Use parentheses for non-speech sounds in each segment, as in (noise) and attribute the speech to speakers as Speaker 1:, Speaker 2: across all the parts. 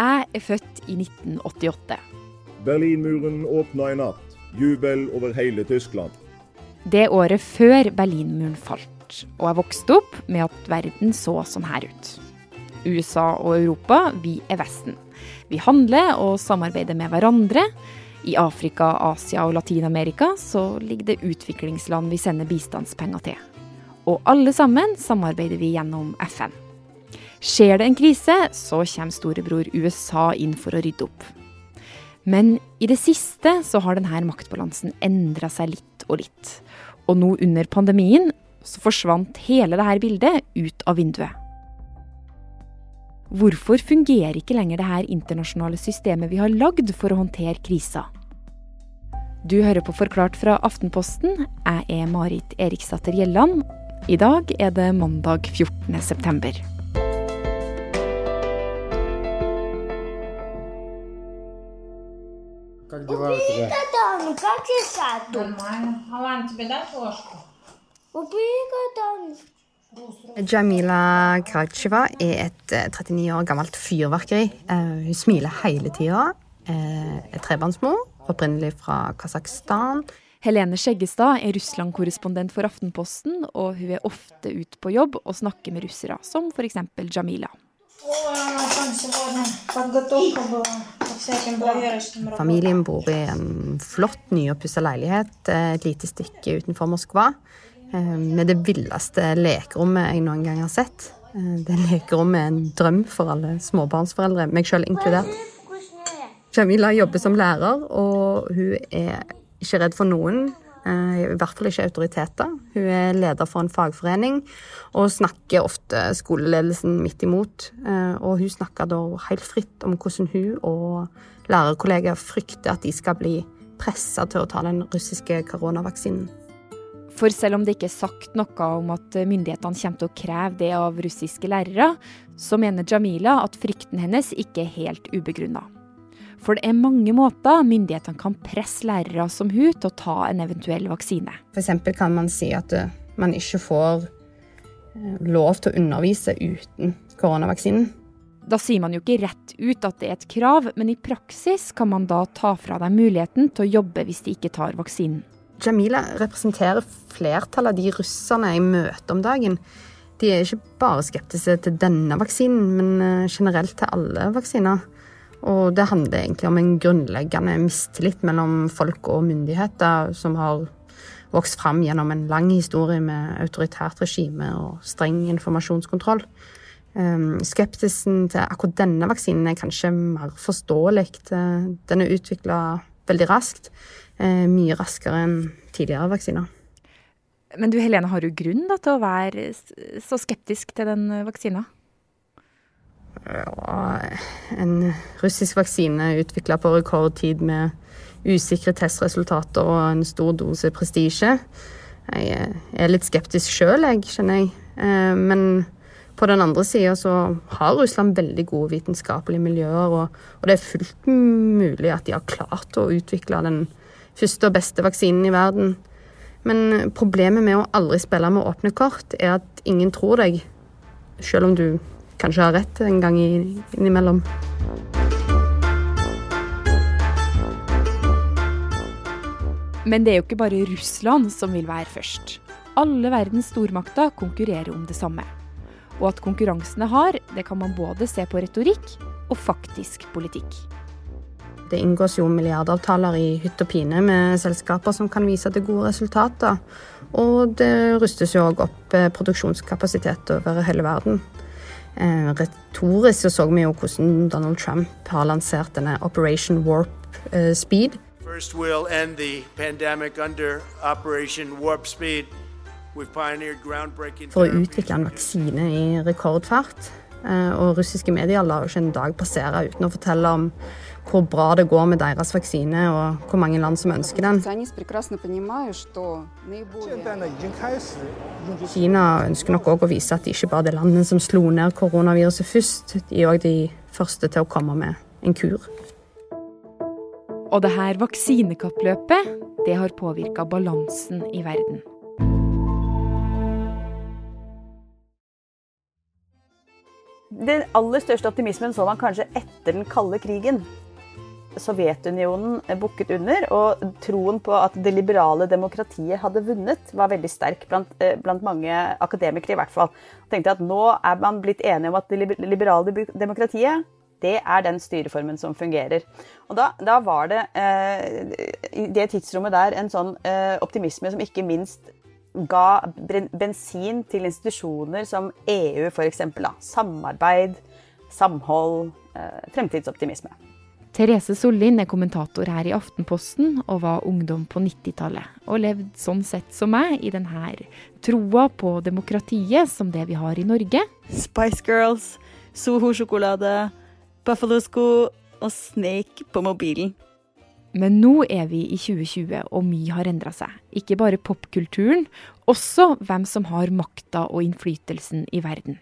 Speaker 1: Jeg er født i 1988.
Speaker 2: Berlinmuren åpna i natt. Jubel over hele Tyskland.
Speaker 1: Det året før Berlinmuren falt, og jeg vokste opp med at verden så sånn her ut. USA og Europa, vi er Vesten. Vi handler og samarbeider med hverandre. I Afrika, Asia og Latin-Amerika så ligger det utviklingsland vi sender bistandspenger til. Og alle sammen samarbeider vi gjennom FN. Skjer det en krise, så kommer storebror USA inn for å rydde opp. Men i det siste så har denne maktbalansen endra seg litt og litt. Og nå under pandemien så forsvant hele dette bildet ut av vinduet. Hvorfor fungerer ikke lenger det her internasjonale systemet vi har lagd for å håndtere krisa? Du hører på Forklart fra Aftenposten. Jeg er Marit Eriksdatter Gjelland. I dag er det mandag 14. september.
Speaker 3: Как дела у тебя?
Speaker 4: Катану, как чесать?
Speaker 5: Нормально. Алан, тебе дать ложку?
Speaker 4: Убери катану.
Speaker 6: Jamila Krajceva er et eh, 39 år gammelt fyrverkeri. Eh, hun smiler hele tida. Eh, er trebarnsmor, opprinnelig fra Kasakhstan.
Speaker 1: Helene Skjeggestad er Russland-korrespondent for Aftenposten, og hun er ofte ute på jobb og snakker med russere, som f.eks. Jamila.
Speaker 5: Ой,
Speaker 6: Familien bor i en flott, nyoppussa leilighet eh, et lite stykke utenfor Moskva. Eh, med det villeste lekerommet jeg noen gang har sett. Eh, det lekerommet er en drøm for alle småbarnsforeldre, meg sjøl inkludert. Jamila jobber som lærer, og hun er ikke redd for noen eh, I hvert fall ikke autoriteter. Hun er leder for en fagforening og snakker ofte skoleledelsen midt imot. Eh, Og hun snakker da helt fritt om hvordan hun og lærerkollegaer frykter at de skal bli pressa til å ta den russiske koronavaksinen.
Speaker 1: For selv om det ikke er sagt noe om at myndighetene kommer til å kreve det av russiske lærere, så mener Jamila at frykten hennes ikke er helt ubegrunna. For det er mange måter myndighetene kan presse lærere som hun til å ta en eventuell vaksine.
Speaker 6: For eksempel kan man si at eh, man ikke får eh, lov til å undervise uten koronavaksinen.
Speaker 1: Da sier man jo ikke rett ut at det er et krav, men i praksis kan man da ta fra dem muligheten til å jobbe hvis de ikke tar vaksinen.
Speaker 6: Jamila representerer flertallet av de russerne jeg møter om dagen. De er ikke bare skeptiske til denne vaksinen, men eh, generelt til alle vaksiner. Og det handler egentlig om en grunnleggende mistillit mellom folk og myndigheter som har vokst fram gjennom en lang historie med autoritært regime og streng informasjonskontroll. Skeptisen til akkurat denne vaksinen er kanskje mer forståelig. Den er utvikla veldig raskt. eh, Mye raskere enn tidligere vaksiner.
Speaker 1: Men du Helene, har du grunn da, til å være så skeptisk til den eh, vaksina?
Speaker 6: En russisk vaksine utvikla på rekordtid med usikre testresultater og en stor dose prestisje. Jeg er litt skeptisk sjøl, jeg, kjenner jeg. Eh, Men på den andre sida så har Russland veldig gode vitenskapelige miljøer, og, og det er fullt mulig at de har klart å utvikle den første og beste vaksinen i verden. Men problemet med å aldri spille med åpne kort, er at ingen tror deg, selv om du kanskje har rett en gang innimellom.
Speaker 1: Men det er jo ikke bare Russland som vil være først. Alle verdens stormakter konkurrerer om det samme. Og at konkurransene har, det kan man både se på retorikk og faktisk politikk.
Speaker 6: Det inngås jo milliardavtaler i hytt og pine med selskaper som kan vise til gode resultater. Og det rustes jo òg opp eh, produksjonskapasitet over hele verden. Eh, retorisk så, så vi jo hvordan Donald Trump har lansert denne Operation Warp eh, Speed.
Speaker 7: First, we'll end the pandemic under Operation Warp Speed.
Speaker 6: For å utvikle en vaksine i rekordfart. Eh, Og russiske medier lar ikke en dag passere uten å fortelle om hvor bra det går med deres vaksine, og hvor mange land som ønsker den. Kina ønsker nok òg å vise at de ikke bare er landene som slo ned koronaviruset først, de er òg de første til å komme med en kur.
Speaker 1: Og det her vaksinekappløpet, det har påvirka balansen i verden.
Speaker 8: Den aller største optimismen så man kanskje etter den kalde krigen. Sovjetunionen bukket under, og troen på at det liberale demokratiet hadde vunnet, var veldig sterk blant, eh, blant mange akademikere, i hvert fall. Og tenkte at nå er man blitt enige om at det liberale demokratiet det er den styreformen som fungerer. Og da, da var det eh, i det tidsrommet der en sånn eh, optimisme som ikke minst ga bensin til institusjoner som EU, f.eks. Samarbeid, samhold, eh, fremtidsoptimisme.
Speaker 1: Therese Sollin er kommentator her i Aftenposten og var ungdom på 90-tallet. Og levd sånn sett som meg i denne troa på demokratiet som det vi har i Norge.
Speaker 9: Spice Girls, Soho-sjokolade, Buffalo-sko og Snake på mobilen.
Speaker 1: Men nå er vi i 2020, og mye har endra seg. Ikke bare popkulturen, også hvem som har makta og innflytelsen i verden.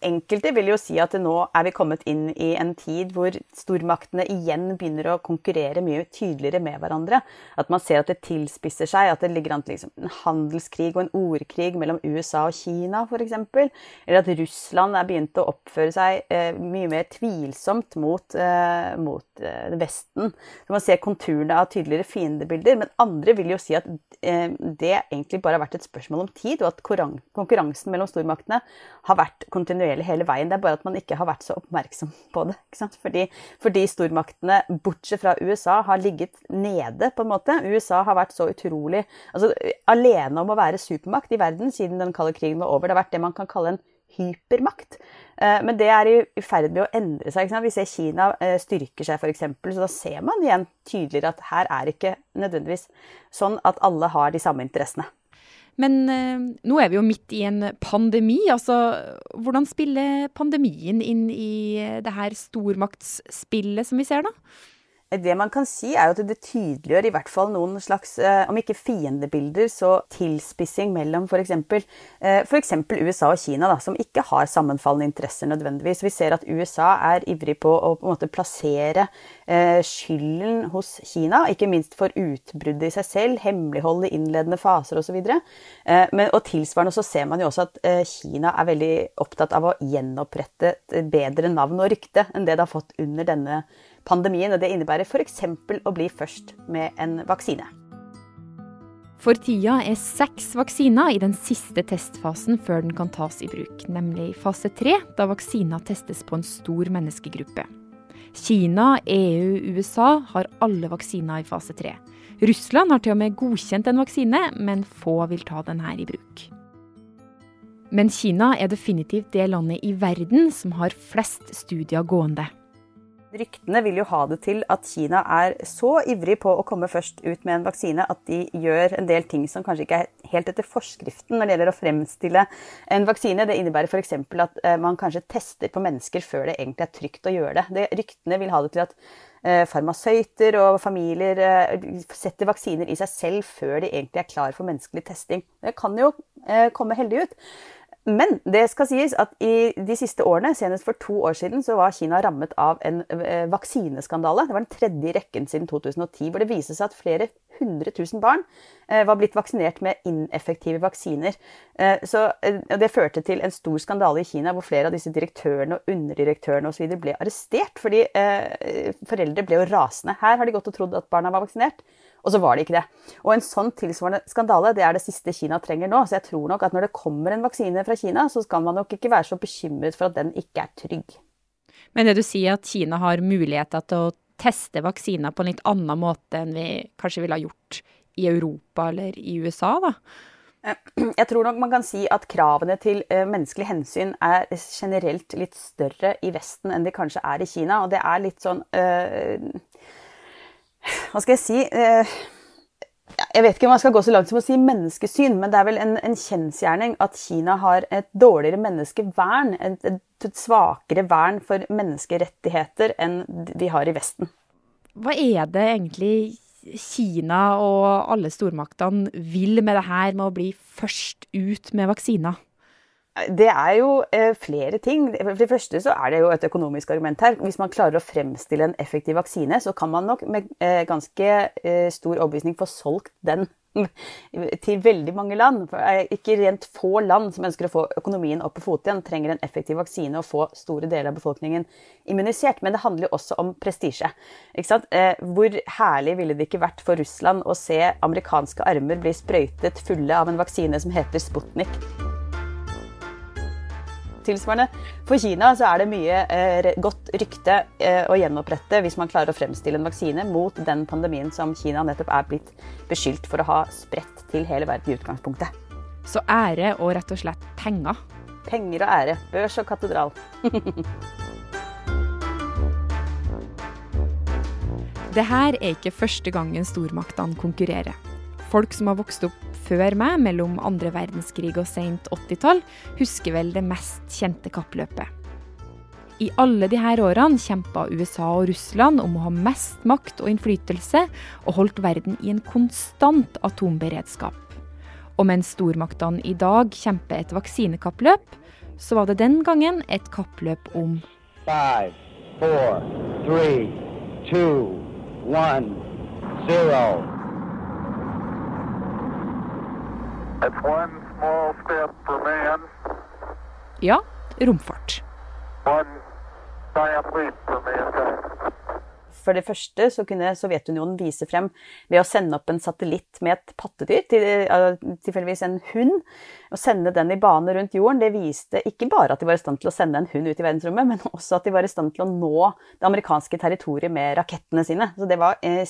Speaker 8: Enkelte vil jo si at nå er vi kommet inn i en tid hvor stormaktene igjen begynner å konkurrere mye tydeligere med hverandre. At man ser at det tilspisser seg, at det ligger an til liksom en handelskrig og en ordkrig mellom USA og Kina f.eks. Eller at Russland er begynt å oppføre seg eh, mye mer tvilsomt mot, eh, mot eh, Vesten. Så man ser konturene av tydeligere fiendebilder. Men andre vil jo si at eh, det egentlig bare har vært et spørsmål om tid, og at konkurransen mellom stormaktene har vært kontinuerlig kontinuerlig hele veien. Det er bare at man ikke har vært så oppmerksom på det. Fordi, fordi, stormaktene, bortsett fra USA, har ligget nede, på en måte. USA har vært så utrolig altså, alene om å være supermakt i verden siden den kalde krigen var over. Det har vært det man kan kalle en hypermakt. Eh, men det er i ferd med å endre seg. Vi ser Kina eh, styrker seg, f.eks. Så da ser man igjen tydeligere at her er ikke nødvendigvis sånn at alle har de samme interessene.
Speaker 1: Men eh, nå er vi jo midt i en pandemi. altså Hvordan spiller pandemien inn i det her stormaktsspillet som vi ser, da?
Speaker 8: Det man kan si, er jo at det tydeliggjør i hvert fall noen slags, eh, om ikke fiendebilder, så tilspissing mellom f.eks. f.eks. USA og Kina, da, som ikke har sammenfallende interesser nødvendigvis. Vi ser at USA er ivrig på å på en måte plassere eh, skylden hos Kina, ikke minst for utbruddet i seg selv, hemmelighold i innledende faser osv. Eh, men, og tilsvarende så ser man jo også at eh, Kina er veldig opptatt av å gjenopprette et bedre navn og rykte enn det det har fått under denne pandemien. Og det innebærer f.eks. å bli først med en vaksine.
Speaker 1: For tida er seks vaksiner i den siste testfasen før den kan tas i bruk, nemlig fase tre, da vaksiner testes på en stor menneskegruppe. Kina, EU, USA har alle vaksiner i fase tre. Russland har til og med godkjent en vaksine, men få vil ta den her i bruk. Men Kina er definitivt det landet i verden som har flest studier gående.
Speaker 8: Ryktene vil jo ha det til at Kina er så ivrig på å komme først ut med en vaksine at de gjør en del ting som kanskje ikke er helt etter forskriften når det gjelder å fremstille en vaksine. Det innebærer f.eks. at eh, man kanskje tester på mennesker før det egentlig er trygt å gjøre det. det ryktene vil ha det til at eh, farmasøyter og familier eh, setter vaksiner i seg selv før de egentlig er klar for menneskelig testing. Det kan jo komme heldig ut. Men det skal sies at i de siste årene, senest for to år siden, så var Kina rammet av en eh, vaksineskandale. Det var den tredje i rekken siden 2010, hvor det viste seg at flere hundre tusen barn eh, var blitt vaksinert med ineffektive vaksiner. Eh, så Det førte til en stor skandale i Kina, hvor flere av disse direktørene og underdirektørene osv. ble arrestert fordi foreldre ble jo rasende. Her har de gått og trodd at barna var vaksinert. Og så var det ikke det. Og en sånn tilsvarende skandale det er det siste Kina trenger nå. Så jeg tror nok at når det kommer en vaksine fra Kina, så skal man nok ikke være så bekymret for at den ikke er trygg.
Speaker 1: Men det du sier at Kina har muligheter til å teste vaksiner på en litt annen måte enn vi kanskje ville ha gjort i Europa eller i USA, da? (clears throat)
Speaker 8: Jeg tror nok man kan si at kravene til eh, menneskelig hensyn er generelt litt større i Vesten enn de kanskje er i Kina. Og det er litt sånn øh, hva skal jeg si eh, Jeg vet ikke om jeg skal gå så langt som å si menneskesyn, men det er vel en, en kjensgjerning at Kina har et dårligere menneskevern, et, et svakere vern for menneskerettigheter enn vi har i Vesten.
Speaker 1: Hva er det egentlig Kina og alle stormaktene vil med det her med å bli først ut med vaksiner?
Speaker 8: Det er jo eh, flere ting. For det første så er det jo et økonomisk argument her. Hvis man klarer å fremstille en effektiv vaksine, så kan man nok med eh, ganske eh, stor overbevisning få solgt den (laughs) til veldig mange land. Ikke rent få land som ønsker å få økonomien opp på fot igjen, trenger en effektiv vaksine og få store deler av befolkningen immunisert. Men det handler jo også om prestisje. Hvor herlig ville det ikke vært for Russland å se amerikanske armer bli sprøytet fulle av en vaksine som heter Sputnik? Tilsvarende for Kina så er det mye eh, godt rykte eh, å gjenopprette hvis man klarer å fremstille en vaksine mot den pandemien som Kina nettopp er blitt beskyldt for å ha spredt til hele verden i utgangspunktet.
Speaker 1: Så ære og rett og slett penger?
Speaker 8: Penger og ære. Børs og katedral. (laughs)
Speaker 1: det her er ikke første gangen stormaktene konkurrerer. Folk som har vokst opp før meg, mellom andre verdenskrig og sent 80-tall, husker vel det mest kjente kappløpet. I alle disse årene kjempa USA og Russland om å ha mest makt og innflytelse, og holdt verden i en konstant atomberedskap. Og mens stormaktene i dag kjemper et vaksinekappløp, så var det den gangen et kappløp om
Speaker 10: Five, four, three, two, one, zero.
Speaker 1: Ja, romfart.
Speaker 8: For det første så kunne Sovjetunionen vise frem ved å sende opp en satellitt med et pattedyr, til, tilfeldigvis en hund, og sende den i bane rundt jorden. Det viste ikke bare at de var i stand til å sende en hund ut i verdensrommet, men også at de var i stand til å nå det amerikanske territoriet med rakettene sine. Så det var eh,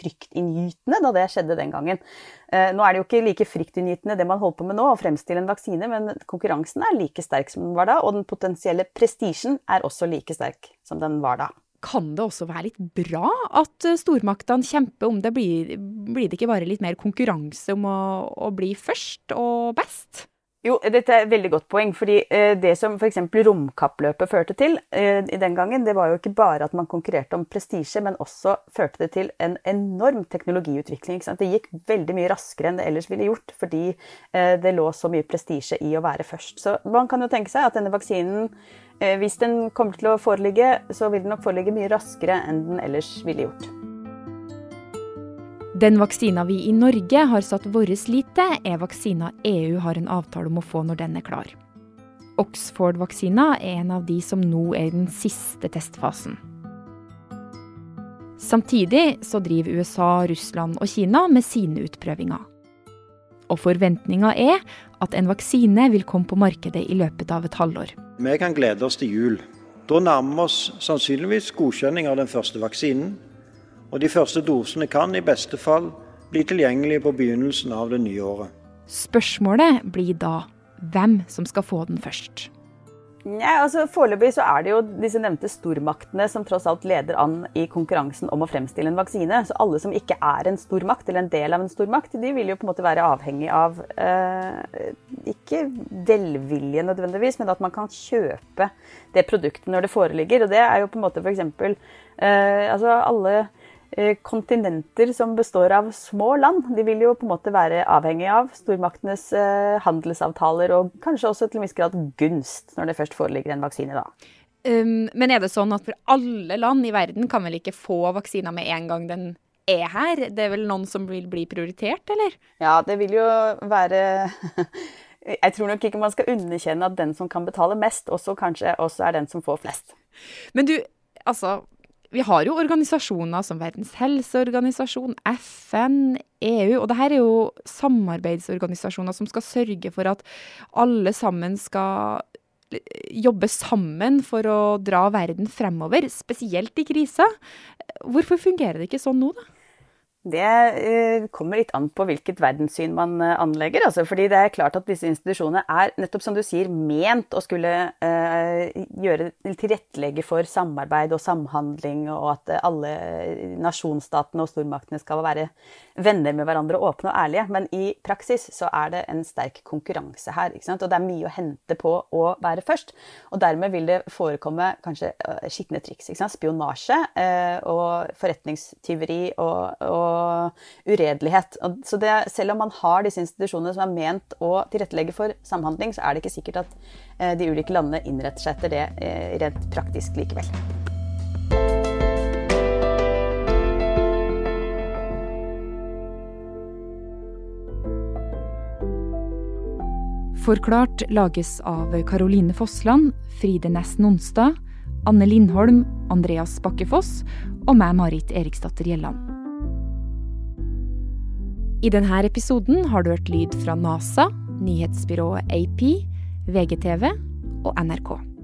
Speaker 8: fryktinngytende da det skjedde den gangen. Eh, nå er det jo ikke like fryktinngytende det man holder på med nå, å fremstille en vaksine, men konkurransen er like sterk som den var da, og den potensielle prestisjen er også like sterk som den var da
Speaker 1: kan det også være litt bra at eh, stormaktene kjemper om det? Blir, blir det ikke bare litt mer konkurranse om å, å bli først og best?
Speaker 8: Jo, dette er et veldig godt poeng. fordi eh, Det som f.eks. romkappløpet førte til eh, i den gangen, det var jo ikke bare at man konkurrerte om prestisje, men også førte det til en enorm teknologiutvikling. Det gikk veldig mye raskere enn det ellers ville gjort, fordi det lå så mye prestisje i å være først. Så man kan jo tenke seg at denne vaksinen, hvis den kommer til å foreligge, så vil den nok foreligge mye raskere enn den ellers ville gjort.
Speaker 1: Den vaksina vi i Norge har satt vår lit til, er vaksina EU har en avtale om å få når den er klar. Oxford-vaksina er en av de som nå er i den siste testfasen. Samtidig så driver USA, Russland og Kina med sine utprøvinger. Og forventninga er at en vaksine vil komme på markedet i løpet av et halvår.
Speaker 11: Vi kan glede oss til jul. Da nærmer vi oss sannsynligvis godkjenning av den første vaksinen og de første dosene kan i beste fall bli tilgjengelige på begynnelsen av det nye året.
Speaker 1: Spørsmålet blir da hvem som skal få den først.
Speaker 8: Ja, altså Foreløpig så er det jo disse nevnte stormaktene som tross alt leder an i konkurransen om å fremstille en vaksine. Så alle som ikke er en stormakt eller en del av en stormakt, de vil jo på en måte være avhengig av eh, ikke velvilje nødvendigvis, men at man kan kjøpe det produktet når det foreligger. Og det er jo på en måte f.eks. Eh, altså alle kontinenter som består av små land. De vil jo på en måte være avhengig av stormaktenes eh, handelsavtaler og kanskje også til en viss grad gunst, når det først foreligger en vaksine, da.
Speaker 1: Um, men er det sånn at for alle land i verden kan vel ikke få vaksiner med en gang den er her? Det er vel noen som vil bli prioritert, eller?
Speaker 8: Ja, det vil jo være (laughs) Jeg tror nok ikke man skal underkjenne at den som kan betale mest, også kanskje også er den som får flest.
Speaker 1: Men du, altså vi har jo organisasjoner som Verdens helseorganisasjon, FN, EU. Og det her er jo samarbeidsorganisasjoner som skal sørge for at alle sammen skal jobbe sammen for å dra verden fremover, spesielt i krisa. Hvorfor fungerer det ikke sånn nå, da?
Speaker 8: Det eh, kommer litt an på hvilket verdenssyn man eh, anlegger. Altså, fordi det er klart at disse institusjonene er nettopp som du sier, ment å skulle uh, gjøre, tilrettelegge for samarbeid og samhandling, og at alle nasjonsstatene og stormaktene skal være venner med hverandre, åpne og ærlige. Men i praksis så er det en sterk konkurranse her. Og det er mye å hente på å være først. Og dermed vil det forekomme kanskje skitne triks. Spionasje og forretningstyveri og, og uredelighet. Så det, selv om man har disse institusjonene som er ment å tilrettelegge for samhandling, så er det ikke sikkert at eh, de ulike landene innretter seg etter det eh, rent praktisk likevel.
Speaker 1: Forklart lages av Caroline Fossland, Fride Næss Nonstad, Anne Lindholm, Andreas Bakkefoss og meg, Marit Eriksdatter Gjelland. I denne episoden har du hørt lyd fra NASA, nyhetsbyrået AP, VGTV og NRK.